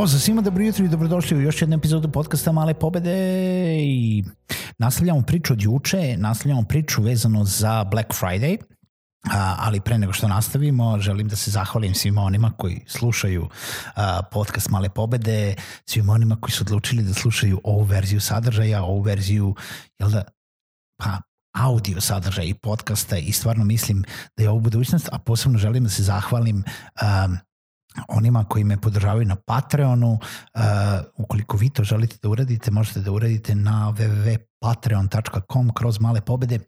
Pozdrav svima, dobro jutro i dobrodošli u još jednu epizodu podcasta Male pobede i nastavljamo priču od juče, nastavljamo priču vezano za Black Friday, ali pre nego što nastavimo, želim da se zahvalim svima onima koji slušaju podcast Male pobede, svima onima koji su odlučili da slušaju ovu verziju sadržaja, ovu verziju, jel da, pa, audio sadržaja i podcasta i stvarno mislim da je ovo budućnost, a posebno želim da se zahvalim um, onima koji me podržavaju na Patreonu. Uh, ukoliko vi to želite da uradite, možete da uradite na www.patreon.com kroz male pobede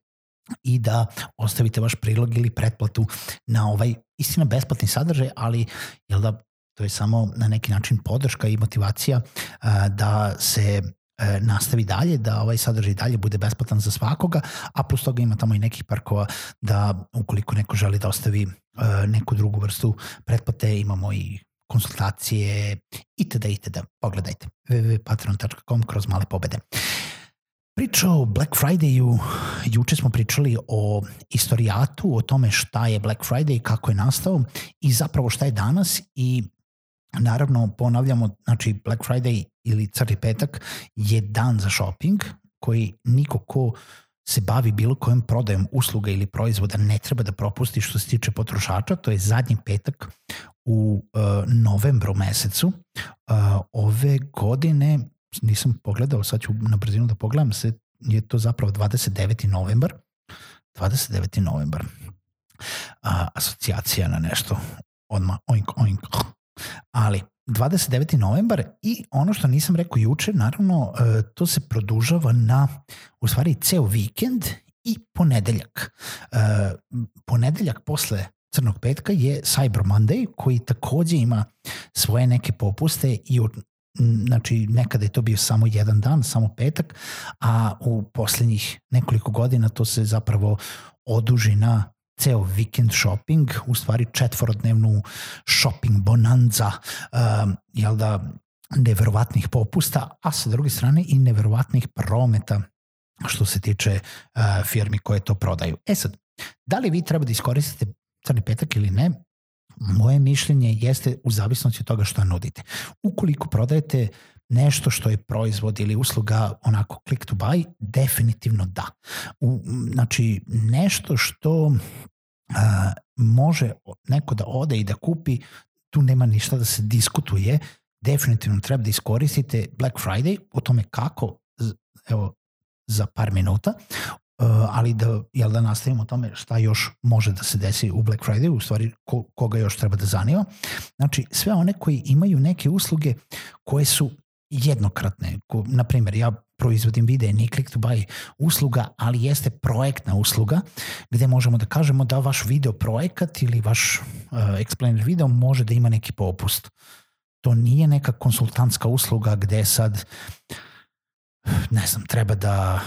i da ostavite vaš prilog ili pretplatu na ovaj istina besplatni sadržaj, ali jel da to je samo na neki način podrška i motivacija uh, da se e, nastavi dalje, da ovaj sadržaj dalje bude besplatan za svakoga, a plus toga ima tamo i nekih parkova da ukoliko neko želi da ostavi neku drugu vrstu pretplate, imamo i konsultacije itd. itd. Pogledajte www.patreon.com kroz male pobede. Priča o Black Fridayu, juče smo pričali o istorijatu, o tome šta je Black Friday, kako je nastao i zapravo šta je danas i Naravno, ponavljamo, znači Black Friday ili Crni petak je dan za shopping koji niko ko se bavi bilo kojom prodajom usluga ili proizvoda ne treba da propusti što se tiče potrošača, to je zadnji petak u uh, novembru mesecu. Uh, ove godine, nisam pogledao, sad ću na brzinu da pogledam, se, je to zapravo 29. novembar. 29. novembar. Uh, asocijacija na nešto. Odmah, oink, oink. Ali, 29. novembar i ono što nisam rekao juče, naravno, e, to se produžava na, u stvari, ceo vikend i ponedeljak. E, ponedeljak posle Crnog petka je Cyber Monday koji takođe ima svoje neke popuste i od znači nekada je to bio samo jedan dan, samo petak, a u poslednjih nekoliko godina to se zapravo oduži na ceo weekend shopping, u stvari četvorodnevnu shopping bonanza, um, jel da, neverovatnih popusta, a sa druge strane i neverovatnih prometa što se tiče uh, firmi koje to prodaju. E sad, da li vi treba da iskoristite crni petak ili ne, moje mišljenje jeste u zavisnosti od toga što nudite. Ukoliko prodajete nešto što je proizvod ili usluga onako click to buy, definitivno da. U, znači, nešto što a, može neko da ode i da kupi, tu nema ništa da se diskutuje, definitivno treba da iskoristite Black Friday, o tome kako, evo, za par minuta, Uh, ali da, jel da nastavimo o tome šta još može da se desi u Black Friday, u stvari ko, koga još treba da zanima. Znači, sve one koji imaju neke usluge koje su jednokratne. Na primjer, ja proizvodim videe, nije click to buy usluga, ali jeste projektna usluga gde možemo da kažemo da vaš video projekat ili vaš uh, explainer video može da ima neki popust. To nije neka konsultantska usluga gde sad ne znam, treba da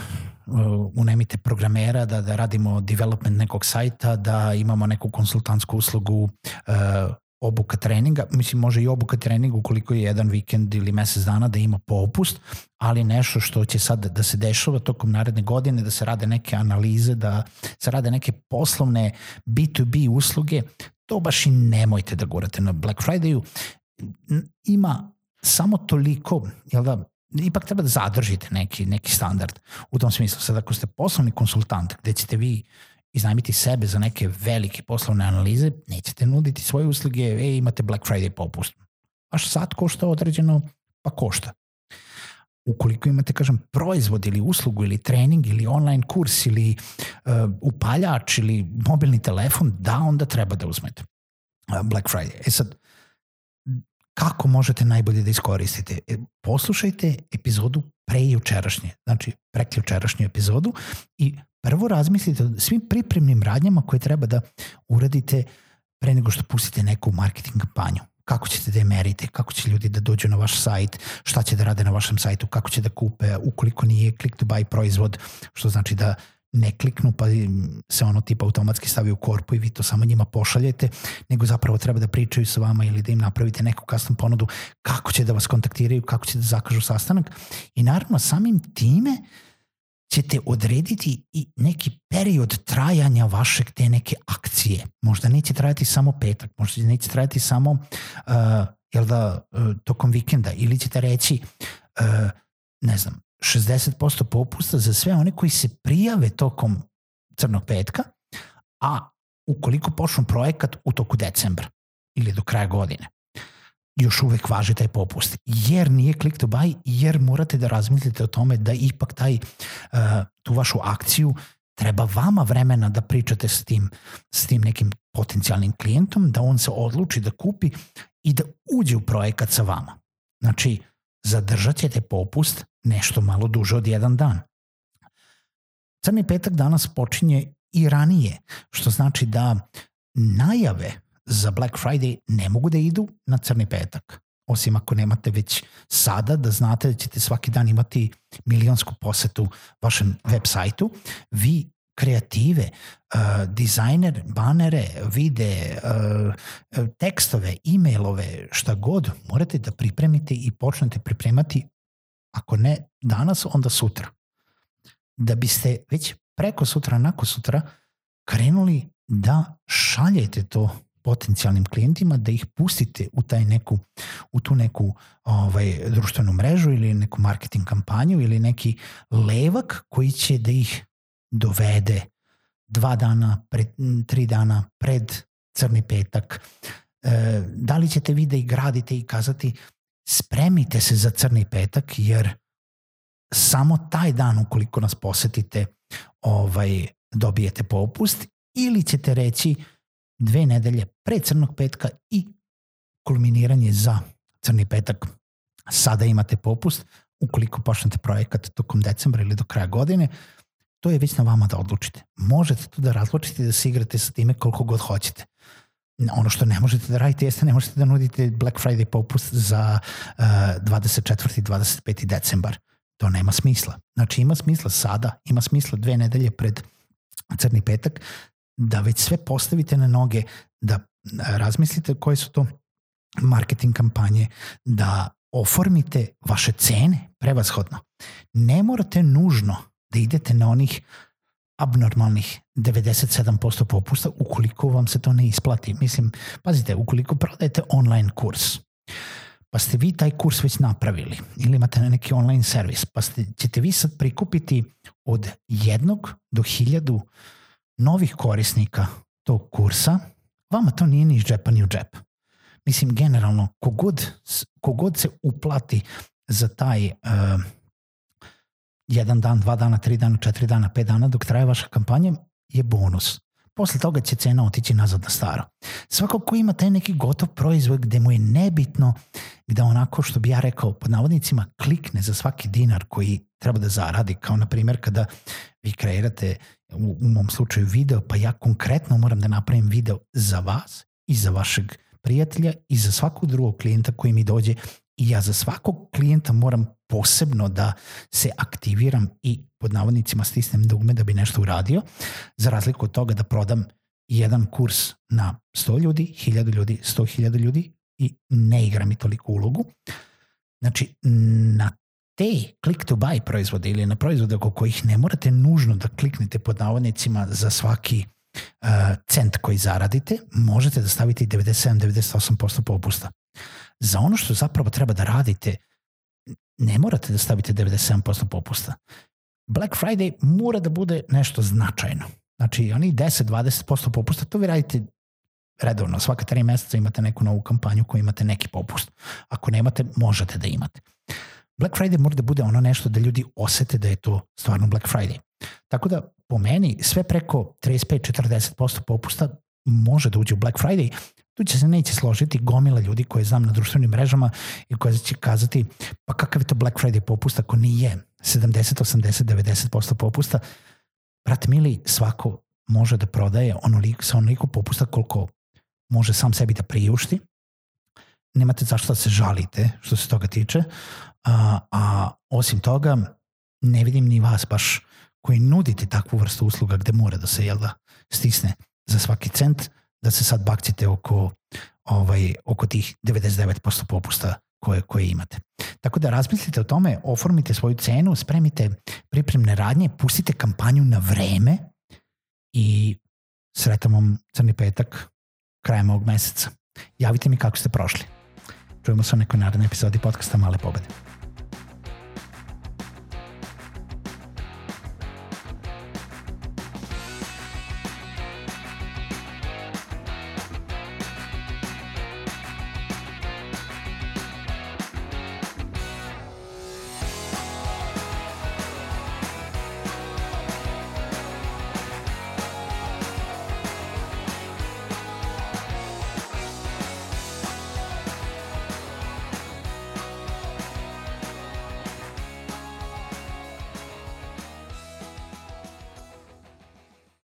uh, unemite programera, da, da radimo development nekog sajta, da imamo neku konsultantsku uslugu uh, obuka treninga, mislim može i obuka treninga ukoliko je jedan vikend ili mesec dana da ima popust, ali nešto što će sad da se dešava tokom naredne godine, da se rade neke analize, da se rade neke poslovne B2B usluge, to baš i nemojte da gurate na Black Fridayu. Ima samo toliko, jel da, ipak treba da zadržite neki, neki standard. U tom smislu, sad ako ste poslovni konsultant, gde ćete vi iznajmiti sebe za neke velike poslovne analize, nećete nuditi svoje usluge, e, imate Black Friday popust. Vaš sat košta određeno, pa košta. Ukoliko imate, kažem, proizvod ili uslugu ili trening ili online kurs ili uh, upaljač ili mobilni telefon, da, onda treba da uzmete. Black Friday. E sad, kako možete najbolje da iskoristite? E, poslušajte epizodu pre jučerašnje, znači preključerašnju epizodu i prvo razmislite o svim pripremnim radnjama koje treba da uradite pre nego što pustite neku marketing kampanju. Kako ćete da je merite, kako će ljudi da dođu na vaš sajt, šta će da rade na vašem sajtu, kako će da kupe, ukoliko nije click to buy proizvod, što znači da ne kliknu pa se ono tipa automatski stavi u korpu i vi to samo njima pošaljete, nego zapravo treba da pričaju sa vama ili da im napravite neku custom ponudu kako će da vas kontaktiraju, kako će da zakažu sastanak. I naravno samim time uh, ćete odrediti i neki period trajanja vašeg te neke akcije. Možda neće trajati samo petak, možda neće trajati samo uh, jel da, uh, tokom vikenda ili ćete reći uh, ne znam, 60% popusta za sve one koji se prijave tokom crnog petka, a ukoliko počnu projekat u toku decembra ili do kraja godine još uvek važi taj popust. Jer nije click to buy, jer morate da razmislite o tome da ipak taj, uh, tu vašu akciju treba vama vremena da pričate s tim, s tim nekim potencijalnim klijentom, da on se odluči da kupi i da uđe u projekat sa vama. Znači, zadržat ćete popust nešto malo duže od jedan dan. Crni petak danas počinje i ranije, što znači da najave za Black Friday ne mogu da idu na crni petak. Osim ako nemate već sada da znate da ćete svaki dan imati milionsku posetu vašem web sajtu, vi kreative, uh, dizajner, banere, vide, uh, tekstove, e-mailove, šta god, morate da pripremite i počnete pripremati, ako ne danas, onda sutra. Da biste već preko sutra, nakon sutra, krenuli da šaljete to potencijalnim klijentima da ih pustite u taj neku u tu neku ovaj društvenu mrežu ili neku marketing kampanju ili neki levak koji će da ih dovede dva dana, pred, tri dana pred crni petak. E, da li ćete vi da ih gradite i kazati spremite se za crni petak jer samo taj dan ukoliko nas posetite ovaj dobijete popust ili ćete reći dve nedelje pre crnog petka i kulminiranje za crni petak. Sada imate popust, ukoliko počnete projekat tokom decembra ili do kraja godine, to je već na vama da odlučite. Možete tu da razlučite da se igrate sa time koliko god hoćete. Ono što ne možete da radite jeste ne možete da nudite Black Friday popust za uh, 24. i 25. decembar. To nema smisla. Znači ima smisla sada, ima smisla dve nedelje pred crni petak da već sve postavite na noge, da razmislite koje su to marketing kampanje, da oformite vaše cene prevashodno. Ne morate nužno da idete na onih abnormalnih 97% popusta ukoliko vam se to ne isplati. Mislim, pazite, ukoliko prodajete online kurs, pa ste vi taj kurs već napravili ili imate na neki online servis, pa ste, ćete vi sad prikupiti od jednog do hiljadu novih korisnika tog kursa, vama to nije ni iz džepa ni u džep. Mislim, generalno, kogod, kogod se uplati za taj uh, jedan dan, dva dana, tri dana, četiri dana, pet dana dok traje vaša kampanja je bonus. Posle toga će cena otići nazad na staro. Svako ko ima taj neki gotov proizvod gde mu je nebitno gde onako što bi ja rekao pod navodnicima klikne za svaki dinar koji treba da zaradi, kao na primjer kada vi kreirate u, u mom slučaju video, pa ja konkretno moram da napravim video za vas i za vašeg prijatelja i za svakog drugog klijenta koji mi dođe i ja za svakog klijenta moram posebno da se aktiviram i pod navodnicima stisnem dugme da bi nešto uradio, za razliku od toga da prodam jedan kurs na 100 ljudi, 1000 ljudi, 100.000 ljudi i ne igra mi toliko ulogu. Znači, na te click to buy proizvode ili na proizvode oko kojih ne morate nužno da kliknete pod navodnicima za svaki uh, cent koji zaradite, možete da stavite 97-98% popusta. Za ono što zapravo treba da radite, ne morate da stavite 97% popusta. Black Friday mora da bude nešto značajno. Znači, oni 10-20% popusta, to vi radite redovno. Svaka tri meseca imate neku novu kampanju koju imate neki popust. Ako nemate, možete da imate. Black Friday mora da bude ono nešto da ljudi osete da je to stvarno Black Friday. Tako da po meni sve preko 35-40% popusta može da uđe u Black Friday, tu će se neće složiti gomila ljudi koje znam na društvenim mrežama i koje će kazati pa kakav je to Black Friday popust ako nije 70, 80, 90% popusta. Brat mili, svako može da prodaje onoliko, sa onoliko popusta koliko može sam sebi da priušti. Nemate zašto da se žalite što se toga tiče. A, a osim toga, ne vidim ni vas baš koji nudite takvu vrstu usluga gde mora da se jel da, stisne za svaki cent, da se sad bakcite oko, ovaj, oko tih 99% popusta koje, koje imate. Tako da razmislite o tome, oformite svoju cenu, spremite pripremne radnje, pustite kampanju na vreme i sretam vam crni petak krajem ovog meseca. Javite mi kako ste prošli. Čujemo se u nekoj narednoj epizodi podcasta Male pobede.